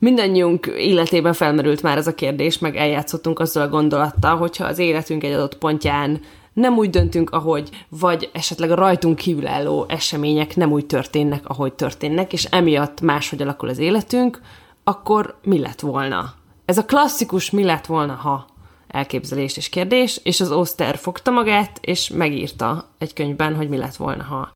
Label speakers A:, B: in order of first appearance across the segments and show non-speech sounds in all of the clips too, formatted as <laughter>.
A: Mindannyiunk életében felmerült már ez a kérdés, meg eljátszottunk azzal a gondolattal, hogyha az életünk egy adott pontján nem úgy döntünk, ahogy, vagy esetleg a rajtunk kívülálló események nem úgy történnek, ahogy történnek, és emiatt máshogy alakul az életünk, akkor mi lett volna? Ez a klasszikus mi lett volna, ha elképzelés és kérdés, és az Oster fogta magát, és megírta egy könyvben, hogy mi lett volna, ha.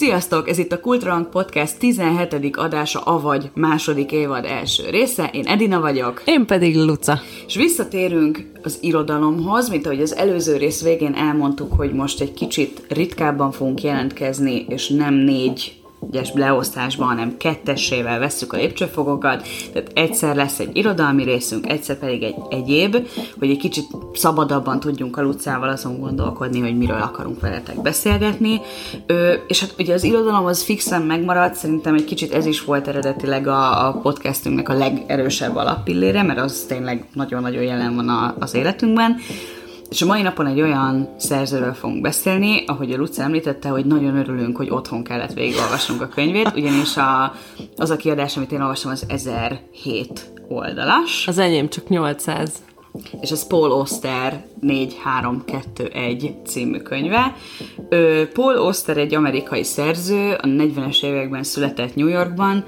B: Sziasztok! Ez itt a Kultrang Podcast 17. adása, avagy második évad első része. Én Edina vagyok.
A: Én pedig Luca.
B: És visszatérünk az irodalomhoz, mint ahogy az előző rész végén elmondtuk, hogy most egy kicsit ritkábban fogunk jelentkezni, és nem négy egyes leosztásban, hanem kettessével vesszük a lépcsőfokokat, tehát egyszer lesz egy irodalmi részünk, egyszer pedig egy egyéb, hogy egy kicsit szabadabban tudjunk a Lucával azon gondolkodni, hogy miről akarunk veletek beszélgetni. Ö, és hát ugye az irodalom az fixen megmaradt, szerintem egy kicsit ez is volt eredetileg a, a podcastünknek a legerősebb alappillére, mert az tényleg nagyon-nagyon jelen van a, az életünkben. És a mai napon egy olyan szerzőről fogunk beszélni, ahogy a Luca említette, hogy nagyon örülünk, hogy otthon kellett végigolvasnunk a könyvét, ugyanis a, az a kiadás, amit én olvastam, az 1007 oldalas.
A: Az enyém csak 800.
B: És ez Paul Oster 4321 című könyve. Paul Oster egy amerikai szerző, a 40-es években született New Yorkban.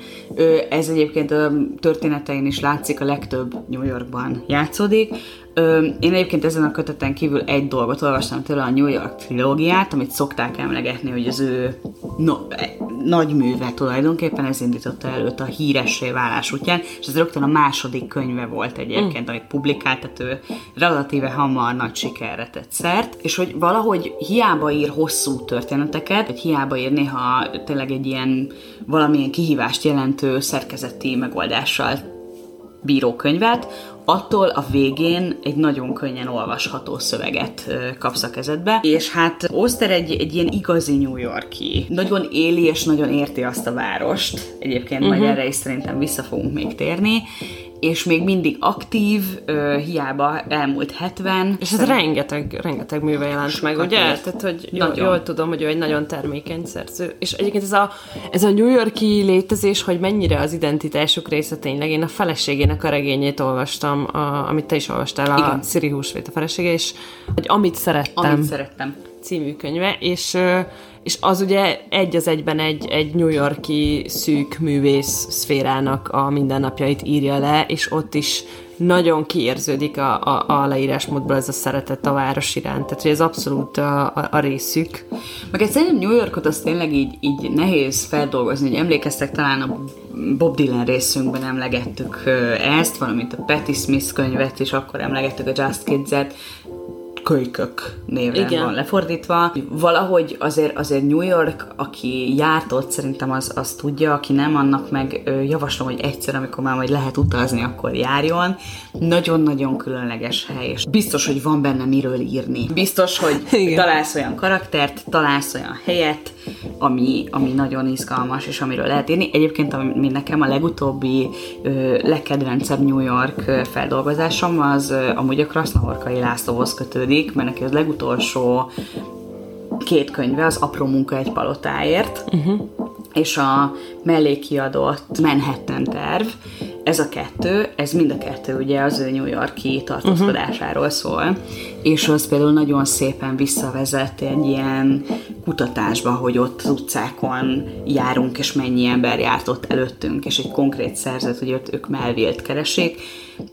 B: Ez egyébként a történetein is látszik, a legtöbb New Yorkban játszódik. Ö, én egyébként ezen a köteten kívül egy dolgot olvastam tőle, a New York trilógiát, amit szokták emlegetni, hogy az ő no, e, nagy műve tulajdonképpen, ez indította előtt a híressé válás útján, és ez rögtön a második könyve volt egyébként, mm. amit publikált, tehát ő relatíve hamar nagy sikerre tett szert, és hogy valahogy hiába ír hosszú történeteket, vagy hiába ír néha tényleg egy ilyen valamilyen kihívást jelentő szerkezeti megoldással bíró könyvet, attól a végén egy nagyon könnyen olvasható szöveget kapsz a kezedbe, és hát Oster egy, egy ilyen igazi New Yorki. Nagyon éli és nagyon érti azt a várost, egyébként uh-huh. majd mhm. erre is szerintem vissza fogunk még térni, és még mindig aktív, uh, hiába elmúlt 70.
A: És ez rengeteg, rengeteg műve jelent meg, ugye? Tehát, hogy jól, jól tudom, hogy ő egy nagyon termékeny szerző. És egyébként ez a, ez a New Yorki létezés, hogy mennyire az identitásuk része tényleg. Én a feleségének a regényét olvastam, a, amit te is olvastál, a Igen. Sziri Húsvét a felesége, és hogy amit szerettem.
B: Amit szerettem.
A: Című könyve, és és az ugye egy az egyben egy, egy New Yorki szűk művész szférának a mindennapjait írja le, és ott is nagyon kiérződik a, a, a leírásmódból ez a szeretet a város iránt. Tehát, hogy ez abszolút a, a, a részük.
B: Meg szerintem New Yorkot az tényleg így, így nehéz feldolgozni, hogy emlékeztek talán a Bob Dylan részünkben emlegettük ezt, valamint a Patti Smith könyvet is, akkor emlegettük a Just Kids-et, kölykök néven Igen. van lefordítva. Valahogy azért, azért New York, aki járt ott, szerintem az, az tudja, aki nem, annak meg javaslom, hogy egyszer, amikor már majd lehet utazni, akkor járjon. Nagyon-nagyon különleges hely, és biztos, hogy van benne miről írni. Biztos, hogy <laughs> Igen. találsz olyan karaktert, találsz olyan helyet, ami, ami nagyon izgalmas, és amiről lehet írni. Egyébként, ami nekem a legutóbbi ö, legkedvencebb New York feldolgozásom, az ö, amúgy a Krasznahorkai Lászlóhoz kötődik, mert neki az legutolsó két könyve, az Apró munka egy palotáért, uh-huh. és a mellé kiadott Manhattan terv, ez a kettő, ez mind a kettő ugye az ő New Yorki tartózkodásáról szól, és az például nagyon szépen visszavezet egy ilyen kutatásba, hogy ott az utcákon járunk, és mennyi ember járt ott előttünk, és egy konkrét szerzet, hogy ott ők melvélt keresik.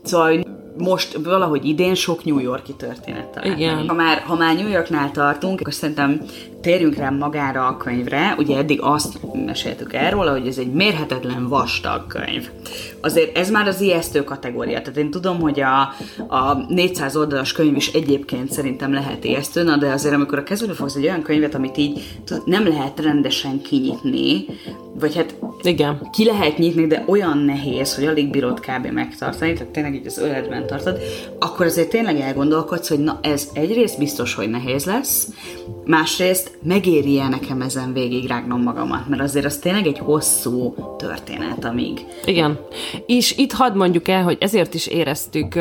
B: Szóval most valahogy idén sok New Yorki történet talán. Igen. Ha már, ha már New Yorknál tartunk, akkor szerintem térjünk rá magára a könyvre. Ugye eddig azt meséltük erről, hogy ez egy mérhetetlen vastag könyv. Azért ez már az ijesztő kategória. Tehát én tudom, hogy a, a 400 oldalas könyv is egyébként szerintem lehet ijesztő, na de azért amikor a kezedbe fogsz egy olyan könyvet, amit így nem lehet rendesen kinyitni, vagy hát
A: igen.
B: ki lehet nyitni, de olyan nehéz, hogy alig bírod kb. megtartani, tehát tényleg így az öletben tartod, akkor azért tényleg elgondolkodsz, hogy na ez egyrészt biztos, hogy nehéz lesz, másrészt megéri-e nekem ezen végigrágnom magamat, mert azért az tényleg egy hosszú történet, amíg.
A: Igen. És itt hadd mondjuk el, hogy ezért is éreztük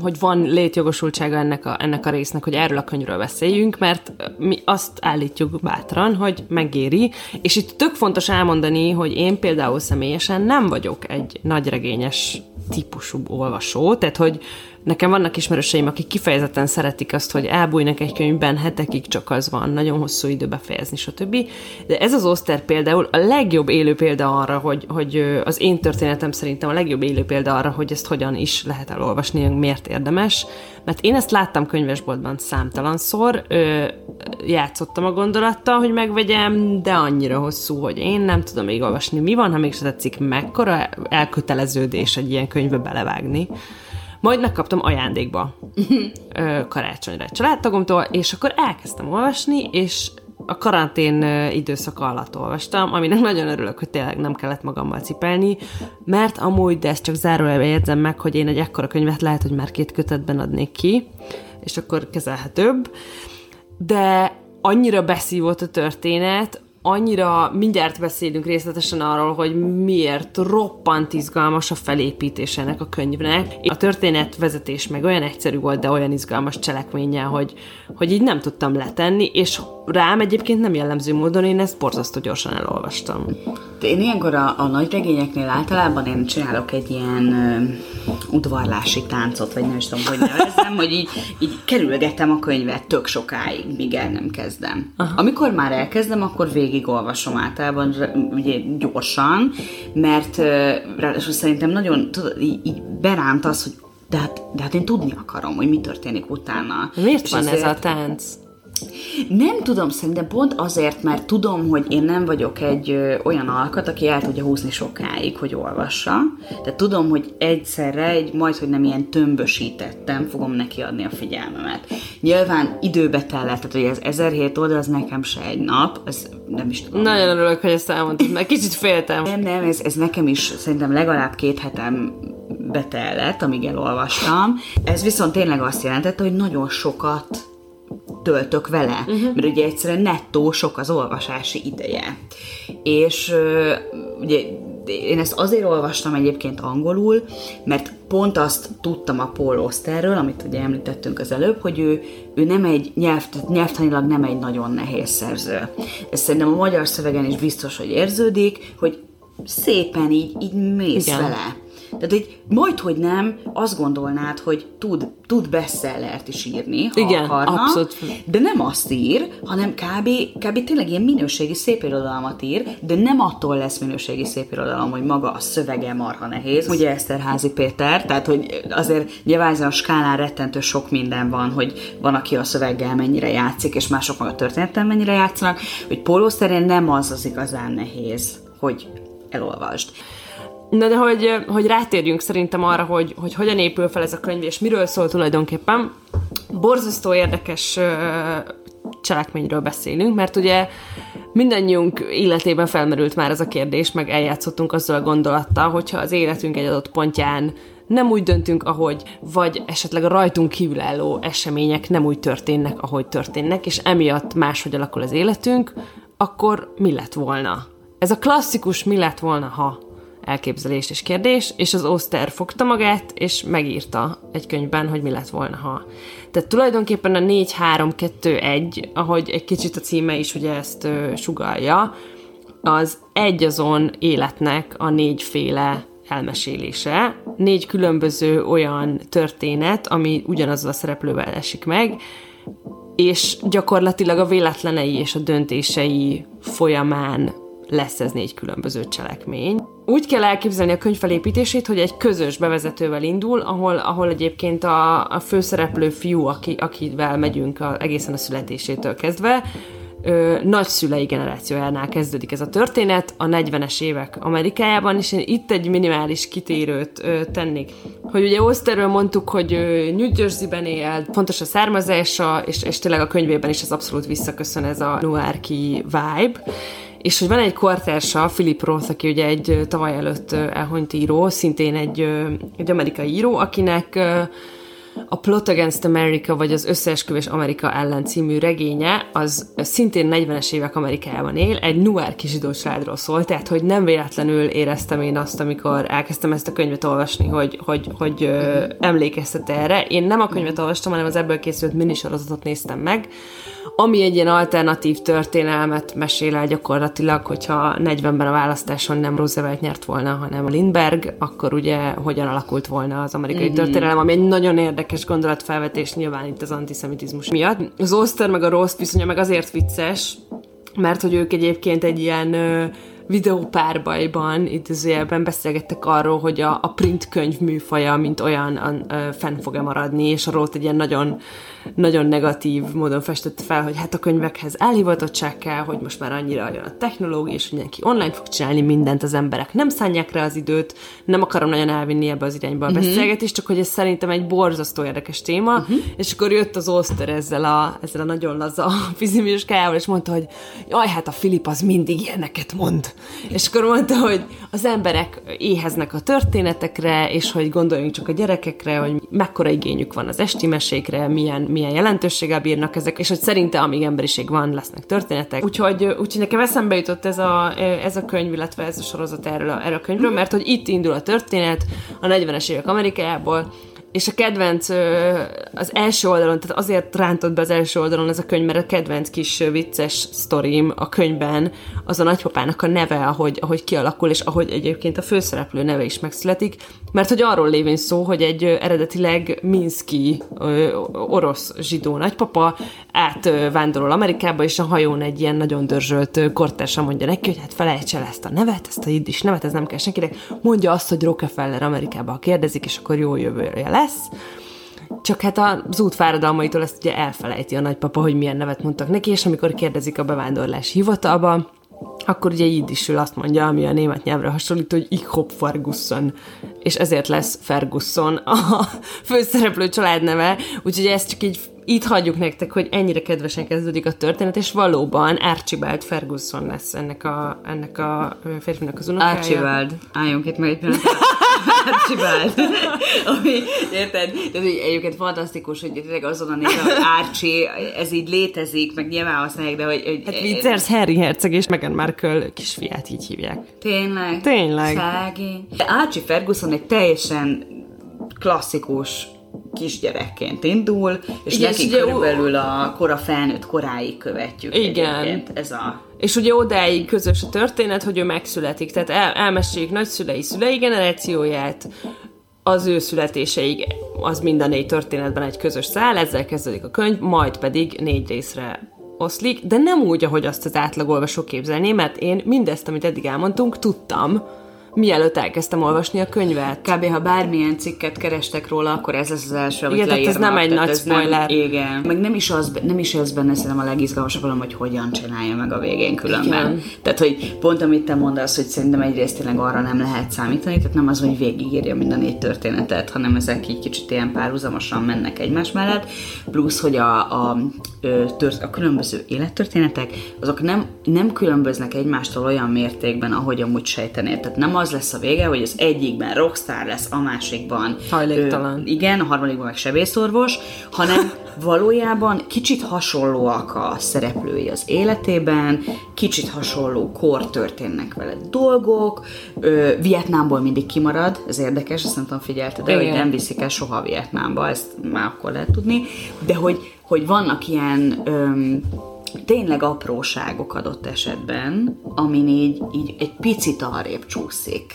A: hogy van létjogosultsága ennek a, ennek a résznek, hogy erről a könyvről beszéljünk, mert mi azt állítjuk bátran, hogy megéri, és itt tök fontos elmondani, hogy én például személyesen nem vagyok egy nagyregényes típusú olvasó, tehát hogy Nekem vannak ismerőseim, akik kifejezetten szeretik azt, hogy elbújnak egy könyvben, hetekig csak az van, nagyon hosszú idő befejezni, stb. De ez az oszter például a legjobb élő példa arra, hogy, hogy az én történetem szerintem a legjobb élő példa arra, hogy ezt hogyan is lehet elolvasni, miért érdemes. Mert én ezt láttam könyvesboltban számtalanszor, ö, játszottam a gondolattal, hogy megvegyem, de annyira hosszú, hogy én nem tudom még olvasni. Mi van, ha még se tetszik, mekkora elköteleződés egy ilyen könyvbe belevágni. Majd megkaptam ajándékba karácsonyra egy családtagomtól, és akkor elkezdtem olvasni, és a karantén időszaka alatt olvastam, aminek nagyon örülök, hogy tényleg nem kellett magammal cipelni, mert amúgy, de ezt csak zárójelbe jegyzem meg, hogy én egy ekkora könyvet lehet, hogy már két kötetben adnék ki, és akkor kezelhetőbb. De annyira beszívott a történet, annyira mindjárt beszélünk részletesen arról, hogy miért roppant izgalmas a felépítés ennek a könyvnek. A történetvezetés meg olyan egyszerű volt, de olyan izgalmas cselekménnyel, hogy, hogy így nem tudtam letenni, és rám egyébként nem jellemző módon én ezt borzasztó gyorsan elolvastam.
B: Én ilyenkor a, a nagy regényeknél általában én csinálok egy ilyen uh, udvarlási táncot, vagy nem is tudom, hogy nevezzem, hogy így, így kerülgetem a könyvet tök sokáig, míg el nem kezdem. Aha. Amikor már elkezdem, akkor végigolvasom általában ugye gyorsan, mert uh, ráadásul szerintem nagyon tudod, így, így beránt az, hogy de hát, de hát én tudni akarom, hogy mi történik utána.
A: Miért És van ezért... ez a tánc?
B: Nem tudom, szerintem pont azért, mert tudom, hogy én nem vagyok egy ö, olyan alkat, aki el tudja húzni sokáig, hogy olvassa. De tudom, hogy egyszerre egy majd, hogy nem ilyen tömbösítettem, fogom neki adni a figyelmemet. Nyilván időbe tellett, tehát hogy ez 1007 oldal, az nekem se egy nap, ez nem is tudom.
A: Nagyon örülök, hogy ezt elmondtad, mert kicsit féltem.
B: Nem, nem, ez, ez nekem is szerintem legalább két hetem betellett, amíg elolvastam. Ez viszont tényleg azt jelentette, hogy nagyon sokat töltök vele, uh-huh. mert ugye egyszerűen nettó sok az olvasási ideje. És ugye én ezt azért olvastam egyébként angolul, mert pont azt tudtam a Paul Osterről, amit ugye említettünk az előbb, hogy ő, ő nem egy nyelv, nyelvtanilag nem egy nagyon nehéz szerző. Ez szerintem a magyar szövegen is biztos, hogy érződik, hogy szépen így, így mész Igen. vele. Tehát, hogy majd, hogy nem, azt gondolnád, hogy tud, tud bestsellert is írni, ha
A: Igen,
B: akarna,
A: abszolút.
B: de nem azt ír, hanem kb, kb. tényleg ilyen minőségi szépirodalmat ír, de nem attól lesz minőségi szépirodalom, hogy maga a szövege marha nehéz. Ugye Eszterházi Péter, tehát hogy azért nyilván a skálán rettentő sok minden van, hogy van, aki a szöveggel mennyire játszik, és mások meg a történettel mennyire játszanak, hogy Póló nem az az igazán nehéz, hogy elolvasd.
A: Na de hogy, hogy rátérjünk szerintem arra, hogy, hogy hogyan épül fel ez a könyv, és miről szól tulajdonképpen. Borzasztó érdekes cselekményről beszélünk, mert ugye mindannyiunk életében felmerült már ez a kérdés, meg eljátszottunk azzal a gondolattal, hogyha az életünk egy adott pontján nem úgy döntünk, ahogy, vagy esetleg a rajtunk kívülálló események nem úgy történnek, ahogy történnek, és emiatt máshogy alakul az életünk, akkor mi lett volna? Ez a klasszikus mi lett volna, ha elképzelés és kérdés, és az Oster fogta magát, és megírta egy könyvben, hogy mi lett volna, ha. Tehát tulajdonképpen a 4-3-2-1, ahogy egy kicsit a címe is ugye ezt ö, sugalja, az egy azon életnek a négyféle elmesélése. Négy különböző olyan történet, ami ugyanazzal a szereplővel esik meg, és gyakorlatilag a véletlenei és a döntései folyamán lesz ez négy különböző cselekmény. Úgy kell elképzelni a könyv felépítését, hogy egy közös bevezetővel indul, ahol, ahol egyébként a, a főszereplő fiú, aki, akivel megyünk a, egészen a születésétől kezdve, nagyszülei generációjánál kezdődik ez a történet, a 40-es évek Amerikájában, és én itt egy minimális kitérőt ö, tennék. Hogy ugye Osterről mondtuk, hogy ö, New Jersey-ben él, fontos a származása, és, és tényleg a könyvében is ez abszolút visszaköszön ez a noárki vibe, és hogy van egy kortársa, Philip Roth, aki ugye egy tavaly előtt elhunyt író, szintén egy, egy amerikai író, akinek a Plot Against America, vagy az Összeesküvés Amerika ellen című regénye, az szintén 40-es évek Amerikában él, egy noir kisidó családról szól, tehát hogy nem véletlenül éreztem én azt, amikor elkezdtem ezt a könyvet olvasni, hogy, hogy, hogy ö, emlékeztet erre. Én nem a könyvet olvastam, hanem az ebből készült minisorozatot néztem meg, ami egy ilyen alternatív történelmet mesél el gyakorlatilag, hogyha 40-ben a választáson nem Roosevelt nyert volna, hanem Lindbergh, akkor ugye hogyan alakult volna az amerikai mm-hmm. történelem, ami egy nagyon érdekes gondolatfelvetés nyilván itt az antiszemitizmus miatt. Az Oster meg a Rossz viszonya meg azért vicces, mert hogy ők egyébként egy ilyen videópárbajban, idézőjelben beszélgettek arról, hogy a, a print könyv műfaja, mint olyan, a, a, fenn fog-e maradni, és a Rót egy ilyen nagyon, nagyon negatív módon festette fel, hogy hát a könyvekhez elhivatottság kell, hogy most már annyira jön a technológia, és mindenki online fog csinálni mindent, az emberek nem szánják rá az időt, nem akarom nagyon elvinni ebbe az irányba a uh-huh. beszélgetést, csak hogy ez szerintem egy borzasztó érdekes téma, uh-huh. és akkor jött az Oster ezzel a, ezzel a nagyon laza <laughs> fizimiskájával, és mondta, hogy jaj, hát a Filip az mindig ilyeneket mond. És akkor mondta, hogy az emberek éheznek a történetekre, és hogy gondoljunk csak a gyerekekre, hogy mekkora igényük van az esti mesékre, milyen, milyen jelentőséggel bírnak ezek, és hogy szerinte amíg emberiség van, lesznek történetek. Úgyhogy, úgyhogy nekem eszembe jutott ez a, ez a könyv, illetve ez a sorozat erről a, erről a könyvről, mert hogy itt indul a történet a 40-es évek Amerikájából, és a kedvenc, az első oldalon, tehát azért rántott be az első oldalon ez a könyv, mert a kedvenc kis vicces sztorim a könyvben az a nagypapának a neve, ahogy, ahogy kialakul, és ahogy egyébként a főszereplő neve is megszületik, mert hogy arról lévén szó, hogy egy eredetileg Minszki orosz zsidó nagypapa átvándorol Amerikába, és a hajón egy ilyen nagyon dörzsölt kortársa mondja neki, hogy hát felejts el ezt a nevet, ezt a jiddis nevet, ez nem kell senkinek, mondja azt, hogy Rockefeller Amerikába, kérdezik, és akkor jó jövője lesz. Csak hát az út fáradalmaitól ezt ugye elfelejti a nagypapa, hogy milyen nevet mondtak neki, és amikor kérdezik a bevándorlás hivatalba, akkor ugye jiddisül azt mondja, ami a német nyelvre hasonlít, hogy ich hop Ferguson, és ezért lesz Ferguson a <laughs> főszereplő családneve, úgyhogy ezt csak így itt hagyjuk nektek, hogy ennyire kedvesen kezdődik a történet, és valóban Archibald Ferguson lesz ennek a, ennek a férfinak az unokája.
B: Archibald. Álljunk itt meg egy pillanat. <laughs> Archibald. Ami, érted? Ez így egyébként fantasztikus, hogy tényleg azon a néven, hogy Archie, ez így létezik, meg nyilván használják, de hogy... hogy
A: hát vicces, Harry Herceg és Meghan Markle kisfiát így hívják.
B: Tényleg?
A: Tényleg.
B: Szegény. Archie Ferguson egy teljesen klasszikus kisgyerekként indul, és Igen, neki körülbelül a kora felnőtt koráig követjük.
A: Igen.
B: Ez a
A: és ugye odáig közös a történet, hogy ő megszületik, tehát el, elmeséljük nagyszülei szülei generációját, az ő születéseig az mind a négy történetben egy közös szál, ezzel kezdődik a könyv, majd pedig négy részre oszlik, de nem úgy, ahogy azt az átlagolvasó képzelné, mert én mindezt, amit eddig elmondtunk, tudtam, mielőtt elkezdtem olvasni a könyvet.
B: Kb. ha bármilyen cikket kerestek róla, akkor ez az az első, amit
A: igen, leírnak. ez nem egy nagy spoiler.
B: Nem, igen. Meg nem is, az, nem is az benne szerintem a legizgalmasabb valami, hogy hogyan csinálja meg a végén különben. Igen. Tehát, hogy pont amit te mondasz, hogy szerintem egyrészt tényleg arra nem lehet számítani, tehát nem az, hogy végigírja mind a négy történetet, hanem ezek így kicsit ilyen párhuzamosan mennek egymás mellett, plusz, hogy a, a, tört, a különböző élettörténetek, azok nem, nem különböznek egymástól olyan mértékben, ahogy amúgy sejtenél. Tehát nem az az lesz a vége, hogy az egyikben rockstar lesz, a másikban
A: hajléktalan. Ö,
B: igen, a harmadikban meg sebészorvos, hanem valójában kicsit hasonlóak a szereplői az életében, kicsit hasonló kor történnek vele dolgok, ö, Vietnámból mindig kimarad, ez érdekes, ezt nem tudom figyelted, de hogy nem viszik el soha Vietnámba, ezt már akkor lehet tudni, de hogy, hogy vannak ilyen öm, tényleg apróságok adott esetben, amin így, így egy picit arrébb csúszik.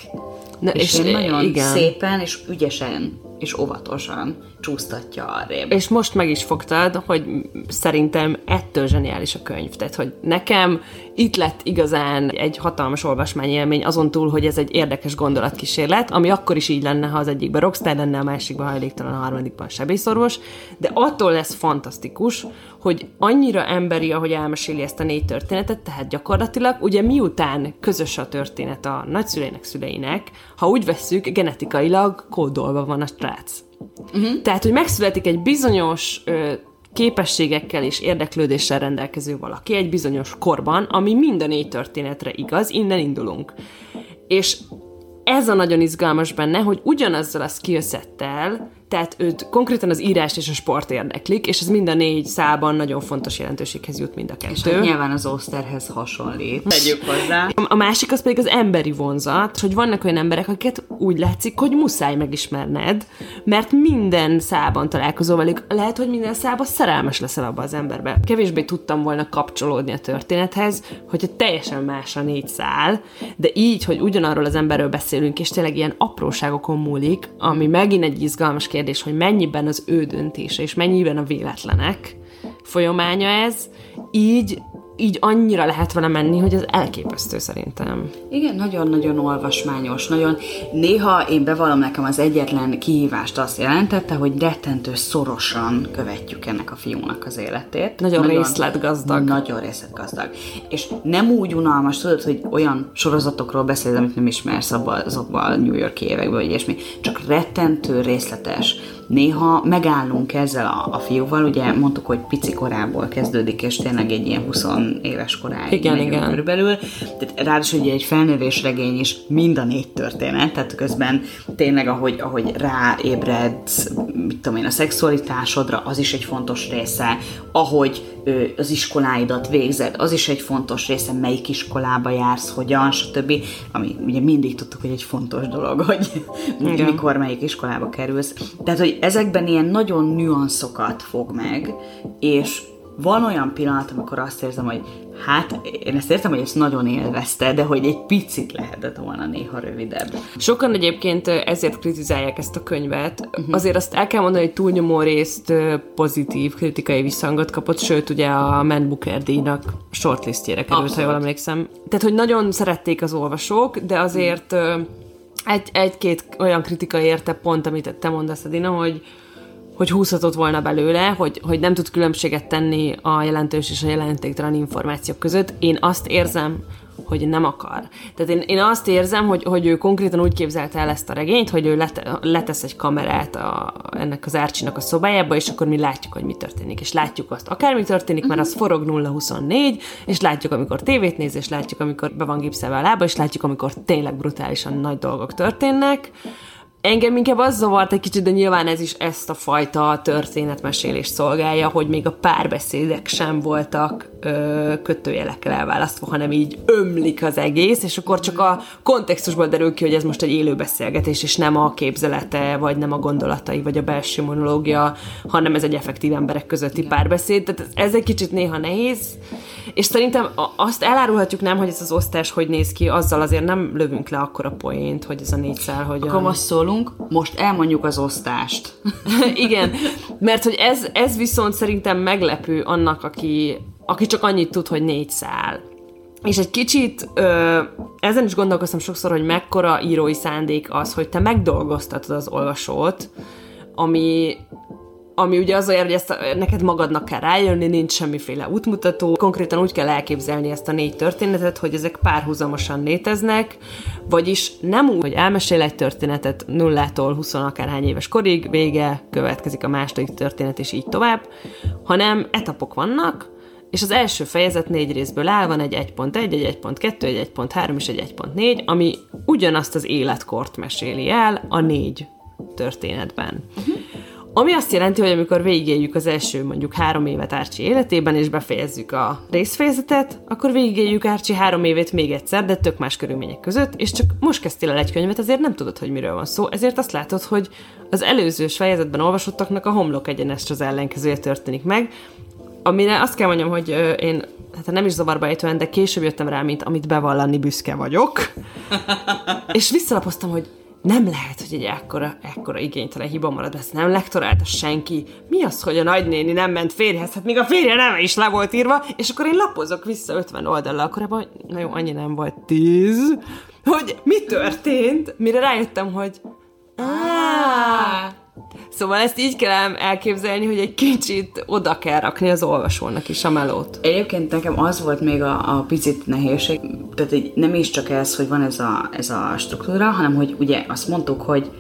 B: Na, és, és nagyon igen. szépen és ügyesen és óvatosan csúsztatja arrébb.
A: És most meg is fogtad, hogy szerintem ettől zseniális a könyv. Tehát, hogy nekem itt lett igazán egy hatalmas olvasmányélmény, azon túl, hogy ez egy érdekes gondolatkísérlet, ami akkor is így lenne, ha az egyikben rockstar lenne, a másikban hajléktalan, a harmadikban sebészorvos, de attól lesz fantasztikus, hogy annyira emberi, ahogy elmeséli ezt a négy történetet, tehát gyakorlatilag, ugye miután közös a történet a nagyszüleinek, szüleinek, ha úgy vesszük, genetikailag kódolva van a srác. Uh-huh. Tehát, hogy megszületik egy bizonyos ö, képességekkel és érdeklődéssel rendelkező valaki egy bizonyos korban, ami mind a négy történetre igaz, innen indulunk. És ez a nagyon izgalmas benne, hogy ugyanazzal a skillsettel tehát őt konkrétan az írás és a sport érdeklik, és ez mind a négy szában nagyon fontos jelentőséghez jut mind a kettő. És
B: hát nyilván az Osterhez hasonlít. Tegyük hozzá.
A: A másik az pedig az emberi vonzat, hogy vannak olyan emberek, akiket úgy látszik, hogy muszáj megismerned, mert minden szában találkozol velük. Lehet, hogy minden szában szerelmes leszel abba az emberbe. Kevésbé tudtam volna kapcsolódni a történethez, hogyha teljesen más a négy szál, de így, hogy ugyanarról az emberről beszélünk, és tényleg ilyen apróságokon múlik, ami megint egy izgalmas kérdés, hogy mennyiben az ő döntése, és mennyiben a véletlenek folyamánya ez, így így annyira lehet vele menni, hogy ez elképesztő szerintem.
B: Igen, nagyon-nagyon olvasmányos, nagyon... Néha én bevallom nekem az egyetlen kihívást azt jelentette, hogy rettentő szorosan követjük ennek a fiúnak az életét.
A: Nagyon, nagyon részletgazdag.
B: Nagyon részletgazdag. És nem úgy unalmas, tudod, hogy olyan sorozatokról beszélsz, amit nem ismersz abban azokban a New York években, vagy ilyesmi, csak rettentő részletes néha megállunk ezzel a, a fiúval, ugye mondtuk, hogy pici korából kezdődik, és tényleg egy ilyen 20 éves koráig
A: igen, igen.
B: körülbelül. Tehát ráadásul ugye egy felnővés regény is mind a négy történet, tehát közben tényleg ahogy, ahogy ráébredsz, mit tudom én, a szexualitásodra, az is egy fontos része, ahogy ö, az iskoláidat végzed, az is egy fontos része, melyik iskolába jársz, hogyan, stb. Ami ugye mindig tudtuk, hogy egy fontos dolog, hogy Igen. mikor melyik iskolába kerülsz. Tehát, hogy ezekben ilyen nagyon nüanszokat fog meg, és van olyan pillanat, amikor azt érzem, hogy hát én ezt értem, hogy ezt nagyon élvezte, de hogy egy picit lehetett volna néha rövidebb.
A: Sokan egyébként ezért kritizálják ezt a könyvet. Uh-huh. Azért azt el kell mondani, hogy túlnyomó részt pozitív kritikai visszhangot kapott, sőt ugye a Man Booker díjnak shortlistjére került, Abszolút. ha jól emlékszem. Tehát, hogy nagyon szerették az olvasók, de azért uh-huh egy, egy-két olyan kritika érte pont, amit te mondasz, Adina, hogy, hogy húzhatott volna belőle, hogy, hogy nem tud különbséget tenni a jelentős és a jelentéktelen információk között. Én azt érzem, hogy nem akar. Tehát én, én azt érzem, hogy, hogy ő konkrétan úgy képzelte el ezt a regényt, hogy ő lete, letesz egy kamerát a, ennek az Árcsinak a szobájába, és akkor mi látjuk, hogy mi történik. És látjuk azt, akármi történik, mert az forog 0-24, és látjuk, amikor tévét néz, és látjuk, amikor be van gipszelve a lába, és látjuk, amikor tényleg brutálisan nagy dolgok történnek. Engem inkább az zavart egy kicsit, de nyilván ez is ezt a fajta történetmesélést szolgálja, hogy még a párbeszédek sem voltak ö, kötőjelekkel elválasztva, hanem így ömlik az egész, és akkor csak a kontextusból derül ki, hogy ez most egy élő beszélgetés, és nem a képzelete, vagy nem a gondolatai, vagy a belső monológia, hanem ez egy effektív emberek közötti párbeszéd. Tehát ez egy kicsit néha nehéz, és szerintem azt elárulhatjuk nem, hogy ez az osztás hogy néz ki, azzal azért nem lövünk le akkor a poént, hogy ez a négy szál, hogy
B: Akkor most szólunk, most elmondjuk az osztást. <laughs>
A: Igen, mert hogy ez, ez viszont szerintem meglepő annak, aki, aki csak annyit tud, hogy négy szál. És egy kicsit ö, ezen is gondolkoztam sokszor, hogy mekkora írói szándék az, hogy te megdolgoztatod az olvasót, ami ami ugye az olyan, hogy ezt neked magadnak kell rájönni, nincs semmiféle útmutató. Konkrétan úgy kell elképzelni ezt a négy történetet, hogy ezek párhuzamosan léteznek, vagyis nem úgy, hogy elmesél egy történetet nullától 20 akárhány éves korig, vége, következik a második történet, és így tovább, hanem etapok vannak, és az első fejezet négy részből áll, van egy 1.1, egy 1.2, egy 1.3 és egy 1.4, ami ugyanazt az életkort meséli el a négy történetben. Uh-huh. Ami azt jelenti, hogy amikor végigéljük az első mondjuk három évet Árcsi életében, és befejezzük a részfejezetet, akkor végigéljük Árcsi három évét még egyszer, de tök más körülmények között, és csak most kezdtél el egy könyvet, azért nem tudod, hogy miről van szó, ezért azt látod, hogy az előző fejezetben olvasottaknak a homlok egyenest az ellenkezője történik meg, amire azt kell mondjam, hogy én hát nem is zavarba ejtően, de később jöttem rá, mint amit bevallani büszke vagyok. <laughs> és visszalapoztam, hogy nem lehet, hogy egy ekkora, ekkora igénytelen hiba marad, ezt nem lektorálta senki. Mi az, hogy a nagynéni nem ment férjhez? Hát még a férje nem is le volt írva, és akkor én lapozok vissza 50 oldallal, akkor ebben, na jó, annyi nem volt, 10, hogy mi történt, mire rájöttem, hogy ah, Szóval ezt így kell elképzelni, hogy egy kicsit oda kell rakni az olvasónak is a melót.
B: Egyébként nekem az volt még a, a picit nehézség, tehát egy, nem is csak ez, hogy van ez a, ez a struktúra, hanem hogy ugye azt mondtuk, hogy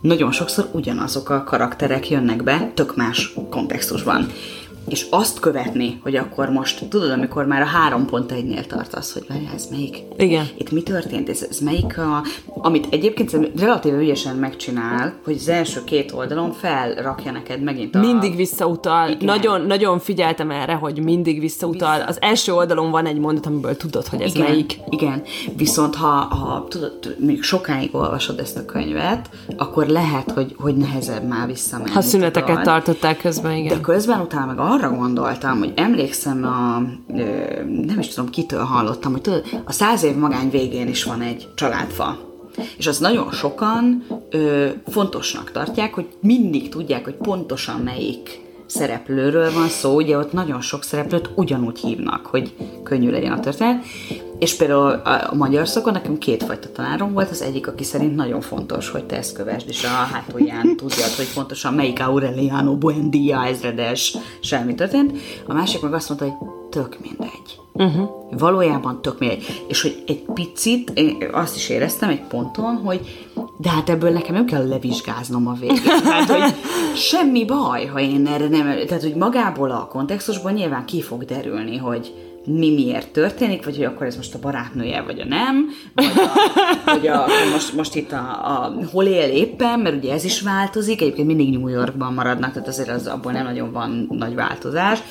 B: nagyon sokszor ugyanazok a karakterek jönnek be, tök más kontextusban. És azt követni, hogy akkor most, tudod, amikor már a három pont egynél tartasz, hogy várjál, ez melyik?
A: Igen.
B: Itt mi történt? Ez, ez melyik a... Amit egyébként relatíve ügyesen megcsinál, hogy az első két oldalon felrakja neked megint a...
A: Mindig visszautal. Igen. Nagyon, nagyon figyeltem erre, hogy mindig visszautal. Vissza. Az első oldalon van egy mondat, amiből tudod, hogy ez
B: igen,
A: melyik.
B: Igen. Viszont ha, ha tudod, még sokáig olvasod ezt a könyvet, akkor lehet, hogy, hogy nehezebb már visszamenni.
A: Ha szüneteket tudod. tartották közben, igen.
B: De közben utána meg arra gondoltam, hogy emlékszem a, nem is tudom kitől hallottam, hogy tudod, a száz év magány végén is van egy családfa. És azt nagyon sokan ö, fontosnak tartják, hogy mindig tudják, hogy pontosan melyik szereplőről van szó, ugye ott nagyon sok szereplőt ugyanúgy hívnak, hogy könnyű legyen a történet. És például a, magyar szakon nekem kétfajta tanárom volt, az egyik, aki szerint nagyon fontos, hogy te ezt kövesd, és a hátulján tudjad, hogy pontosan melyik Aureliano Buendia ezredes semmi történt. A másik meg azt mondta, hogy tök mindegy. Uh-huh. Valójában tök mindegy. És hogy egy picit, én azt is éreztem egy ponton, hogy de hát ebből nekem nem kell levizsgáznom a végén. Tehát, hogy semmi baj, ha én erre nem... Tehát, hogy magából a kontextusban nyilván ki fog derülni, hogy mi miért történik, vagy hogy akkor ez most a barátnője, vagy a nem, vagy, a, vagy a, most, most itt a, a, hol él éppen, mert ugye ez is változik, egyébként mindig New Yorkban maradnak, tehát azért az, abból nem nagyon van nagy változás,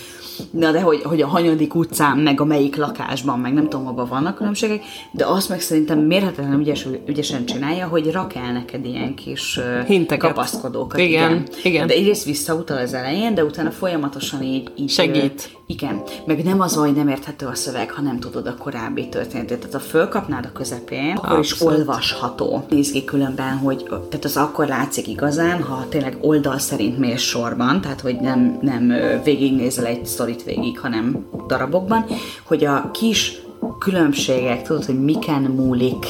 B: Na de hogy, hogy a hanyadik utcán, meg a melyik lakásban, meg nem tudom, abban vannak különbségek, de azt meg szerintem mérhetetlenül ügyes, ügyesen csinálja, hogy rak el neked ilyen kis Hinteket. kapaszkodókat.
A: Igen, igen. igen.
B: De egyrészt visszautal az elején, de utána folyamatosan így, így
A: segít.
B: Igen, meg nem az, hogy nem érthető a szöveg, ha nem tudod a korábbi történetét. Tehát ha fölkapnád a közepén, akkor Abszolút. is olvasható. Nézd különben, hogy tehát az akkor látszik igazán, ha tényleg oldal szerint mész sorban, tehát hogy nem, nem végignézel egy sztorit végig, hanem darabokban, hogy a kis különbségek, tudod, hogy miken múlik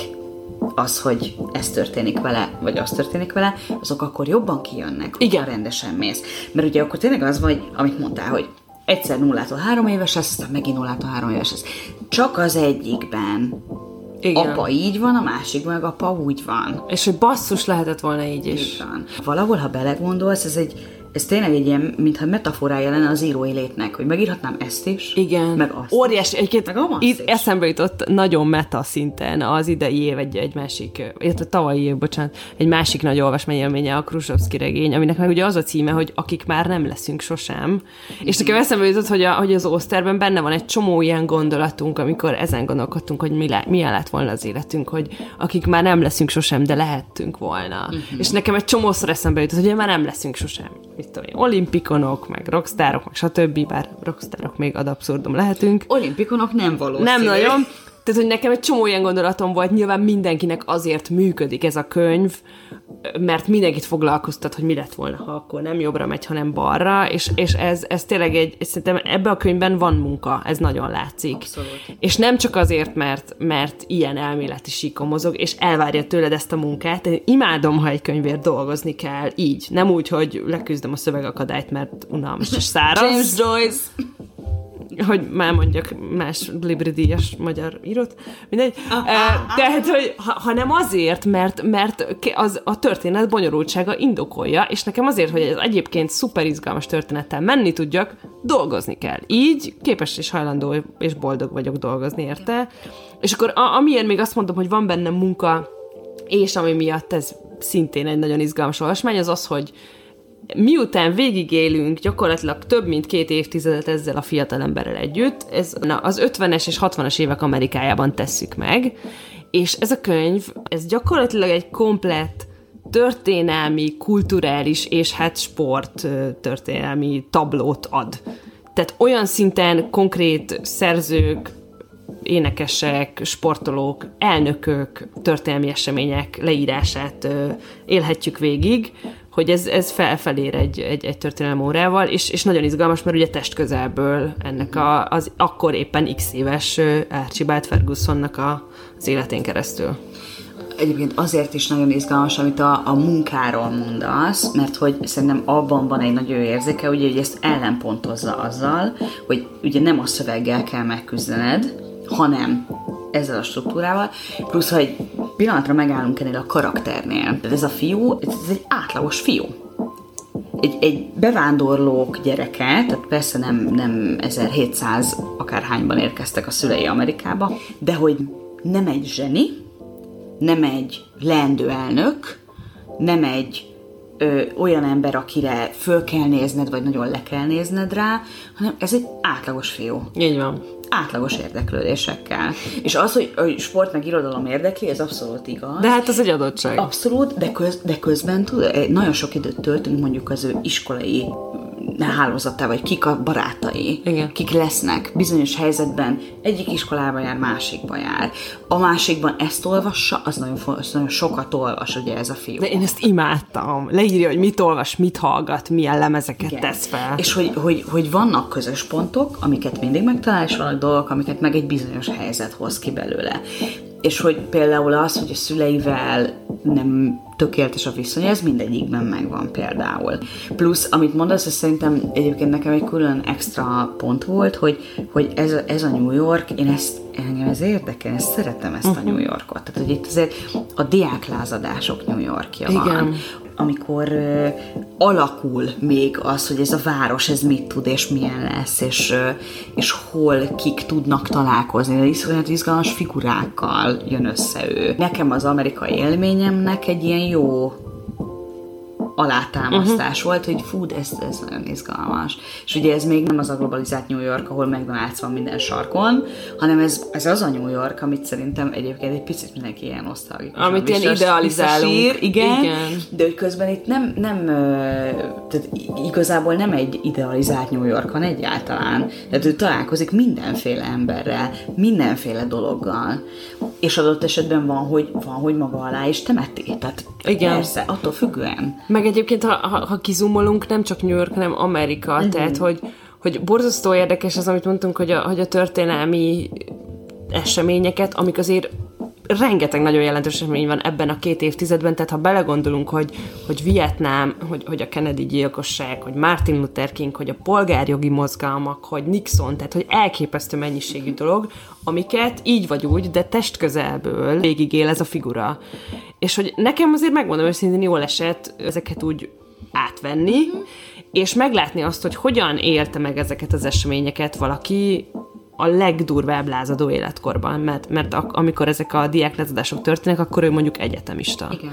B: az, hogy ez történik vele, vagy az történik vele, azok akkor jobban kijönnek, Igen. rendesen mész. Mert ugye akkor tényleg az vagy, amit mondtál, hogy egyszer nullától három éves lesz, aztán megint nullától három éves lesz. Csak az egyikben igen. Apa így van, a másik meg apa úgy van.
A: És hogy basszus lehetett volna így is.
B: Így van. Valahol, ha belegondolsz, ez egy ez tényleg egy ilyen, mintha metaforája lenne az írói létnek, hogy megírhatnám ezt is,
A: Igen.
B: meg azt.
A: Óriási, egyébként meg itt is. eszembe jutott nagyon meta szinten az idei év egy, egy másik, illetve tavalyi év, bocsánat, egy másik nagy olvasmányélménye a Krusovszki regény, aminek meg ugye az a címe, hogy akik már nem leszünk sosem. Mm-hmm. És nekem eszembe jutott, hogy, a, hogy az Oszterben benne van egy csomó ilyen gondolatunk, amikor ezen gondolkodtunk, hogy mi le, milyen lett volna az életünk, hogy akik már nem leszünk sosem, de lehettünk volna. Mm-hmm. És nekem egy csomószor eszembe jutott, hogy már nem leszünk sosem mit tudom én, olimpikonok, meg rockstárok, meg stb., bár rockstárok még ad abszurdum lehetünk.
B: Olimpikonok nem valószínű.
A: Nem nagyon. Tehát, hogy nekem egy csomó ilyen gondolatom volt, nyilván mindenkinek azért működik ez a könyv, mert mindenkit foglalkoztat, hogy mi lett volna, ha akkor nem jobbra megy, hanem balra, és, és ez, ez tényleg egy, szerintem ebbe a könyvben van munka, ez nagyon látszik.
B: Abszolút.
A: És nem csak azért, mert, mert ilyen elméleti síkon mozog, és elvárja tőled ezt a munkát. Én imádom, ha egy könyvért dolgozni kell, így. Nem úgy, hogy leküzdöm a szövegakadályt, mert unalmas és <laughs> száraz.
B: James Joyce
A: hogy már mondjak más libridíjas magyar írót, mindegy. Ah, ah, ah. Tehát, hogy ha, hanem azért, mert, mert az, a történet bonyolultsága indokolja, és nekem azért, hogy ez egyébként szuper izgalmas történettel menni tudjak, dolgozni kell. Így képes és hajlandó és boldog vagyok dolgozni érte. És akkor a, amiért még azt mondom, hogy van benne munka, és ami miatt ez szintén egy nagyon izgalmas olvasmány, az az, hogy miután végigélünk gyakorlatilag több mint két évtizedet ezzel a fiatalemberrel együtt, ez na, az 50-es és 60-as évek Amerikájában tesszük meg, és ez a könyv, ez gyakorlatilag egy komplett történelmi, kulturális és hát sport történelmi tablót ad. Tehát olyan szinten konkrét szerzők, énekesek, sportolók, elnökök, történelmi események leírását élhetjük végig, hogy ez, ez felfelér egy, egy, egy történelem órával, és, és nagyon izgalmas, mert ugye test közelből ennek a, az akkor éppen x éves Archibald Fergusonnak a, az életén keresztül.
B: Egyébként azért is nagyon izgalmas, amit a, a munkáról mondasz, mert hogy szerintem abban van egy nagyon érzéke, ugye, hogy ezt ellenpontozza azzal, hogy ugye nem a szöveggel kell megküzdened, hanem ezzel a struktúrával, plusz ha egy pillanatra megállunk ennél a karakternél, ez a fiú, ez egy átlagos fiú. egy, egy bevándorlók gyereke, tehát persze nem, nem 1700 akárhányban érkeztek a szülei Amerikába, de hogy nem egy zseni, nem egy leendő elnök, nem egy ö, olyan ember, akire föl kell nézned, vagy nagyon le kell nézned rá, hanem ez egy átlagos fiú.
A: Így van.
B: Átlagos érdeklődésekkel. És az, hogy, hogy sport meg irodalom érdekli, ez abszolút igaz.
A: De hát az egy adottság.
B: Abszolút, de, köz, de közben tud, nagyon sok időt töltünk mondjuk az ő iskolai hálózatá, vagy kik a barátai,
A: Igen.
B: kik lesznek bizonyos helyzetben, egyik iskolába jár, másikba jár. A másikban ezt olvassa, az nagyon, az nagyon sokat olvas, ugye ez a fiú.
A: De én ezt imádtam. Leírja, hogy mit olvas, mit hallgat, milyen lemezeket
B: Igen.
A: tesz fel.
B: És hogy, hogy, hogy vannak közös pontok, amiket mindig megtalál, és vannak dolgok, amiket meg egy bizonyos helyzet hoz ki belőle. És hogy például az, hogy a szüleivel nem tökéletes a viszony, ez mindegyikben megvan például. Plusz, amit mondasz, ez szerintem egyébként nekem egy külön extra pont volt, hogy, hogy ez, a, ez a New York, én ezt engem ez érdekel, ezt szeretem ezt a New Yorkot. Tehát, hogy itt azért a diáklázadások New Yorkja van
A: Igen.
B: Amikor ö, alakul még az, hogy ez a város, ez mit tud, és milyen lesz, és, ö, és hol kik tudnak találkozni. De iszonyat izgalmas figurákkal jön össze ő. Nekem az amerikai élményemnek egy ilyen jó alátámasztás uh-huh. volt, hogy fú, ez, ez nagyon izgalmas. És ugye ez még nem az a globalizált New York, ahol McDonald's van minden sarkon, hanem ez, ez az a New York, amit szerintem egyébként egy picit mindenki ilyen nosztalgikus.
A: Amit ilyen idealizálunk.
B: igen,
A: Igen.
B: de hogy közben itt nem, nem, tehát igazából nem egy idealizált New York van egyáltalán. Tehát ő találkozik mindenféle emberrel, mindenféle dologgal. És adott esetben van, hogy, van, hogy maga alá is temeti. Tehát
A: Igen.
B: persze, attól függően.
A: Meg egyébként, ha, ha, ha kizumolunk, nem csak New York, hanem Amerika, uh-huh. tehát, hogy, hogy borzasztó érdekes az, amit mondtunk, hogy a, hogy a történelmi eseményeket, amik azért rengeteg nagyon jelentős esemény van ebben a két évtizedben, tehát ha belegondolunk, hogy, hogy Vietnám, hogy, hogy a Kennedy gyilkosság, hogy Martin Luther King, hogy a polgárjogi mozgalmak, hogy Nixon, tehát hogy elképesztő mennyiségű dolog, amiket így vagy úgy, de testközelből végigél ez a figura. És hogy nekem azért megmondom őszintén jól esett ezeket úgy átvenni, és meglátni azt, hogy hogyan élte meg ezeket az eseményeket valaki a legdurvább lázadó életkorban, mert, mert ak- amikor ezek a diáklázadások történnek, akkor ő mondjuk egyetemista.
B: Igen.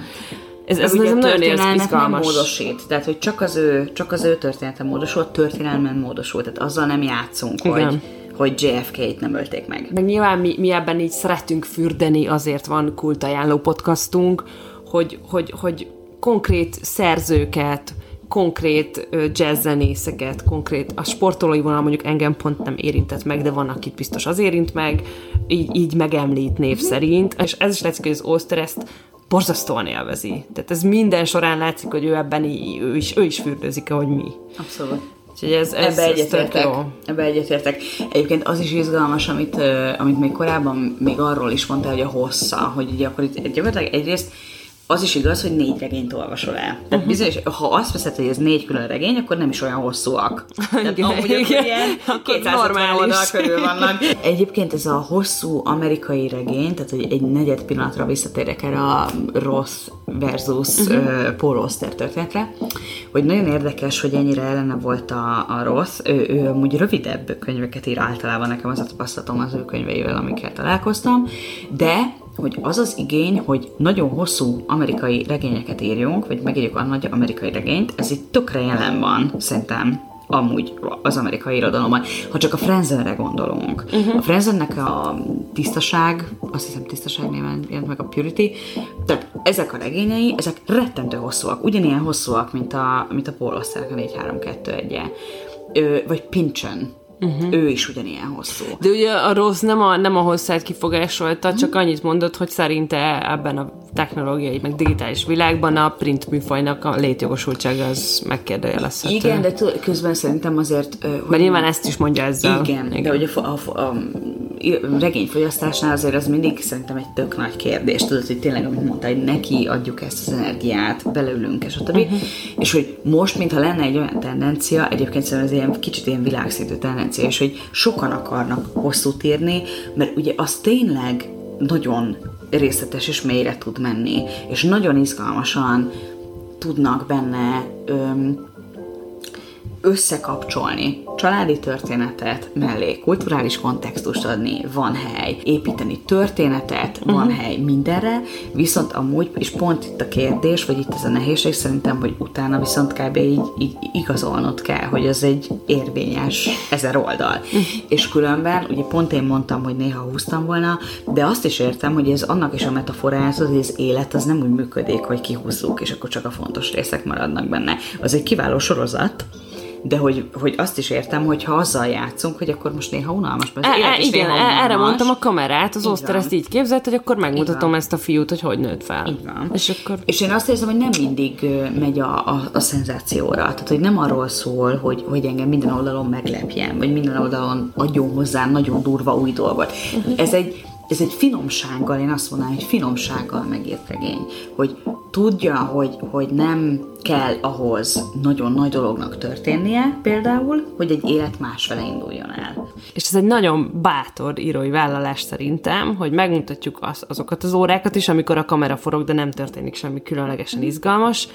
A: Ez, ez, ez
B: a
A: nagyon
B: történelmet nem
A: izgalmas.
B: módosít, tehát hogy csak az ő, csak az ő története módosult, történelmen módosult, tehát azzal nem játszunk,
A: Igen.
B: hogy, hogy JFK-t nem ölték meg.
A: Meg nyilván mi, mi ebben így szeretünk fürdeni, azért van kultajánló podcastunk, hogy, hogy, hogy konkrét szerzőket, konkrét jazzzenészeket, konkrét, a sportolói vonal mondjuk engem pont nem érintett meg, de van, akit biztos az érint meg, így, így megemlít név szerint, és ez is látszik, hogy az Oster ezt borzasztóan élvezi. Tehát ez minden során látszik, hogy ő ebben í- ő is, ő is fürdőzik, ahogy mi.
B: Abszolút.
A: Úgyhogy ez, ez,
B: Ebbe egyetértek. Ebbe egyetértek. Egyébként az is izgalmas, amit, amit még korábban még arról is mondta, hogy a hossza, hogy ugye akkor itt gyakorlatilag egyrészt az is igaz, hogy négy regényt olvasol el. Tehát uh-huh. bizonyos, ha azt veszed, hogy ez négy külön regény, akkor nem is olyan hosszúak. Tehát
A: Igen,
B: amúgy akkor
A: igen.
B: ilyen
A: Akkor
B: 250
A: normális.
B: oldal körül vannak. <laughs> Egyébként ez a hosszú amerikai regény, tehát hogy egy negyed pillanatra visszatérek erre a Ross versus uh-huh. Paul Auster történetre, hogy nagyon érdekes, hogy ennyire ellene volt a, a Ross. Ő, ő amúgy rövidebb könyveket ír általában, nekem az a tapasztalatom az ő könyveivel, amikkel találkoztam, de hogy az az igény, hogy nagyon hosszú amerikai regényeket írjunk, vagy megírjuk a nagy amerikai regényt, ez itt tökre jelen van, szerintem amúgy az amerikai irodalomban. Ha csak a Frenzenre gondolunk. Uh-huh. A Frenzennek a tisztaság, azt hiszem tisztaság néven jelent meg a Purity, tehát ezek a regényei, ezek rettentő hosszúak, ugyanilyen hosszúak, mint a, mint a Paul Austernek a 4-3-2-1 vagy Pynchon. Uh-huh. Ő is ugyanilyen hosszú.
A: De ugye a rossz nem a, nem a hosszát kifogásolta, csak annyit mondott, hogy szerinte ebben a technológiai, meg digitális világban a print műfajnak a létjogosultsága az megkérdőjelezhető.
B: Igen, de t- közben szerintem azért... Hogy
A: Mert nyilván ezt is mondja ezzel.
B: Igen, Igen. de hogy a, a, a, a regényfogyasztásnál azért az mindig szerintem egy tök nagy kérdés, tudod, hogy tényleg, amit mondta, hogy neki adjuk ezt az energiát, beleülünk, és a többi. Uh-huh. És hogy most, mintha lenne egy olyan tendencia, egyébként szerintem ez ilyen kicsit ilyen világszintű tendencia, és hogy sokan akarnak hosszút írni, mert ugye az tényleg nagyon részletes és mélyre tud menni, és nagyon izgalmasan tudnak benne öm, összekapcsolni családi történetet mellé, kulturális kontextust adni, van hely, építeni történetet, van uh-huh. hely mindenre, viszont amúgy, és pont itt a kérdés, vagy itt ez a nehézség szerintem, hogy utána viszont kb. így, így igazolnod kell, hogy ez egy érvényes ezer oldal. Uh-huh. És különben, ugye pont én mondtam, hogy néha húztam volna, de azt is értem, hogy ez annak is a metaforája, hogy az élet az nem úgy működik, hogy kihúzzuk, és akkor csak a fontos részek maradnak benne. Az egy kiváló sorozat, de hogy, hogy azt is értem, hogy ha azzal játszunk, hogy akkor most néha unalmas, mert
A: e, e, igen, néha unalmas. erre mondtam a kamerát, az Oszter ezt így képzelt, hogy akkor megmutatom ezt a fiút, hogy hogy nőtt fel.
B: Így van. És, akkor... és én azt érzem, hogy nem mindig megy a, a, a szenzációra. Tehát, hogy nem arról szól, hogy, hogy engem minden oldalon meglepjen, vagy minden oldalon adjon hozzá nagyon durva új dolgot. Ez egy ez egy finomsággal, én azt mondanám, hogy finomsággal megírt regény, hogy tudja, hogy, hogy nem kell ahhoz nagyon nagy dolognak történnie, például, hogy egy élet másfele induljon el.
A: És ez egy nagyon bátor írói vállalás szerintem, hogy megmutatjuk az, azokat az órákat is, amikor a kamera forog, de nem történik semmi különlegesen izgalmas,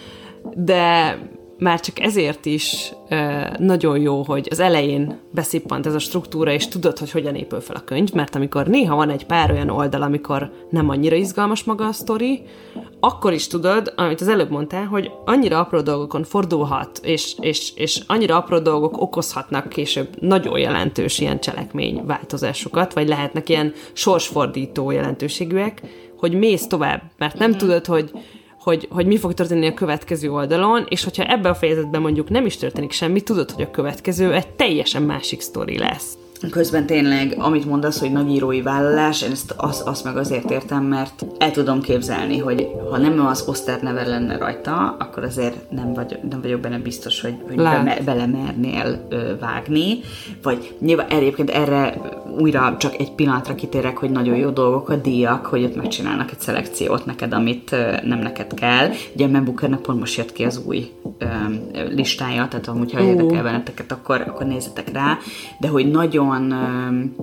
A: de már csak ezért is e, nagyon jó, hogy az elején beszippant ez a struktúra, és tudod, hogy hogyan épül fel a könyv, mert amikor néha van egy pár olyan oldal, amikor nem annyira izgalmas maga a sztori, akkor is tudod, amit az előbb mondtál, hogy annyira apró dolgokon fordulhat, és, és, és annyira apró dolgok okozhatnak később nagyon jelentős ilyen cselekmény változásokat, vagy lehetnek ilyen sorsfordító jelentőségűek, hogy mész tovább, mert nem mm. tudod, hogy hogy, hogy mi fog történni a következő oldalon, és hogyha ebben a fejezetben mondjuk nem is történik semmi, tudod, hogy a következő egy teljesen másik sztori lesz.
B: Közben tényleg, amit mondasz, hogy nagy írói vállalás, én ezt azt, azt meg azért értem, mert el tudom képzelni, hogy ha nem az Oszter neve lenne rajta, akkor azért nem, vagy, nem vagyok benne biztos, hogy, hogy be, belemernél ö, vágni, vagy nyilván egyébként erre újra csak egy pillanatra kitérek, hogy nagyon jó dolgok a díjak, hogy ott megcsinálnak egy szelekciót neked, amit ö, nem neked kell. Ugye a Membukernek pont most jött ki az új ö, listája, tehát amúgy, ha érdekel benneteket, akkor, akkor nézzetek rá, de hogy nagyon nagyon,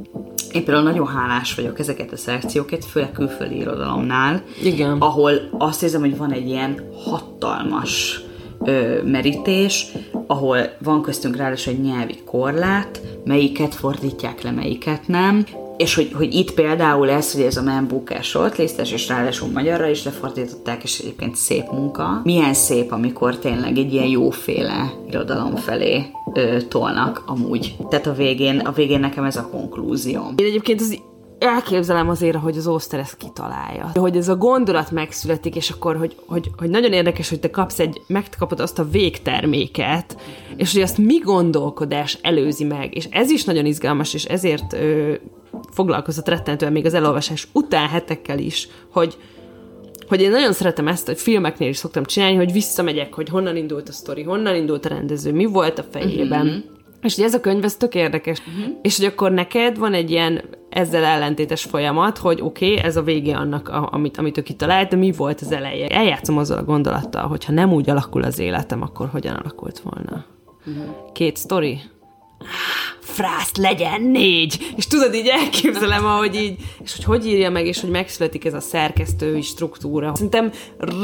B: én például nagyon hálás vagyok ezeket a szelekciókat, főleg külföldi irodalomnál,
A: Igen.
B: ahol azt érzem, hogy van egy ilyen hatalmas ö, merítés, ahol van köztünk ráadásul egy nyelvi korlát, melyiket fordítják le, melyiket nem, és hogy, hogy itt például ez, hogy ez a Man Booker shortlistes, és ráadásul magyarra is lefordították, és egyébként szép munka. Milyen szép, amikor tényleg egy ilyen jóféle irodalom felé ö, tolnak amúgy. Tehát a végén, a végén nekem ez a konklúzió.
A: Én egyébként az elképzelem azért, hogy az Oszter ezt kitalálja. Hogy ez a gondolat megszületik, és akkor, hogy, hogy, hogy nagyon érdekes, hogy te kapsz egy, megkapod azt a végterméket, és hogy azt mi gondolkodás előzi meg. És ez is nagyon izgalmas, és ezért ö, foglalkozott rettentően még az elolvasás után hetekkel is, hogy, hogy én nagyon szeretem ezt, hogy filmeknél is szoktam csinálni, hogy visszamegyek, hogy honnan indult a sztori, honnan indult a rendező, mi volt a fejében. Uh-huh. És hogy ez a könyv, ez tök érdekes. Uh-huh. És hogy akkor neked van egy ilyen ezzel ellentétes folyamat, hogy oké, okay, ez a vége annak, amit, amit ő kitalált, de mi volt az eleje? Eljátszom azzal a gondolattal, hogy ha nem úgy alakul az életem, akkor hogyan alakult volna? Uh-huh. Két sztori? Frászt legyen négy! És tudod, így elképzelem, ahogy így, és hogy hogy írja meg, és hogy megszületik ez a szerkesztői struktúra. Szerintem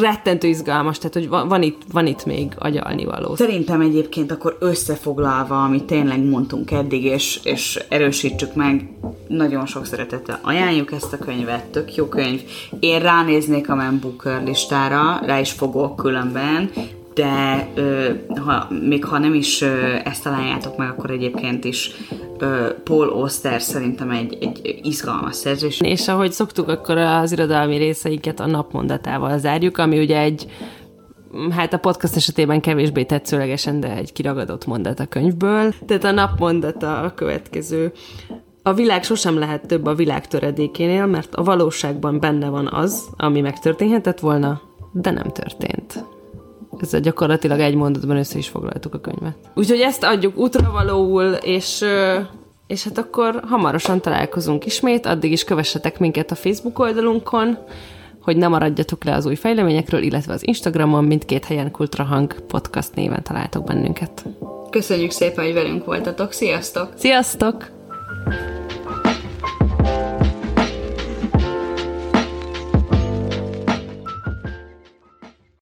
A: rettentő izgalmas, tehát hogy van, van, itt, van itt még agyalni való.
B: Szerintem egyébként akkor összefoglalva, amit tényleg mondtunk eddig, és, és erősítsük meg, nagyon sok szeretettel ajánljuk ezt a könyvet, tök jó könyv. Én ránéznék a Man Booker listára, rá is fogok különben, de ö, ha, még ha nem is ö, ezt találjátok meg, akkor egyébként is ö, Paul Oster szerintem egy, egy izgalmas szerzés.
A: És ahogy szoktuk, akkor az irodalmi részeiket a napmondatával zárjuk, ami ugye egy hát a podcast esetében kevésbé tetszőlegesen, de egy kiragadott mondat a könyvből. Tehát a napmondata a következő. A világ sosem lehet több a világ töredékénél, mert a valóságban benne van az, ami megtörténhetett volna, de nem történt. Ezzel gyakorlatilag egy mondatban össze is foglaltuk a könyvet. Úgyhogy ezt adjuk útravalóul, és és hát akkor hamarosan találkozunk ismét, addig is kövessetek minket a Facebook oldalunkon, hogy ne maradjatok le az új fejleményekről, illetve az Instagramon mindkét helyen Kultrahang podcast néven találtok bennünket.
B: Köszönjük szépen, hogy velünk voltatok. Sziasztok!
A: Sziasztok!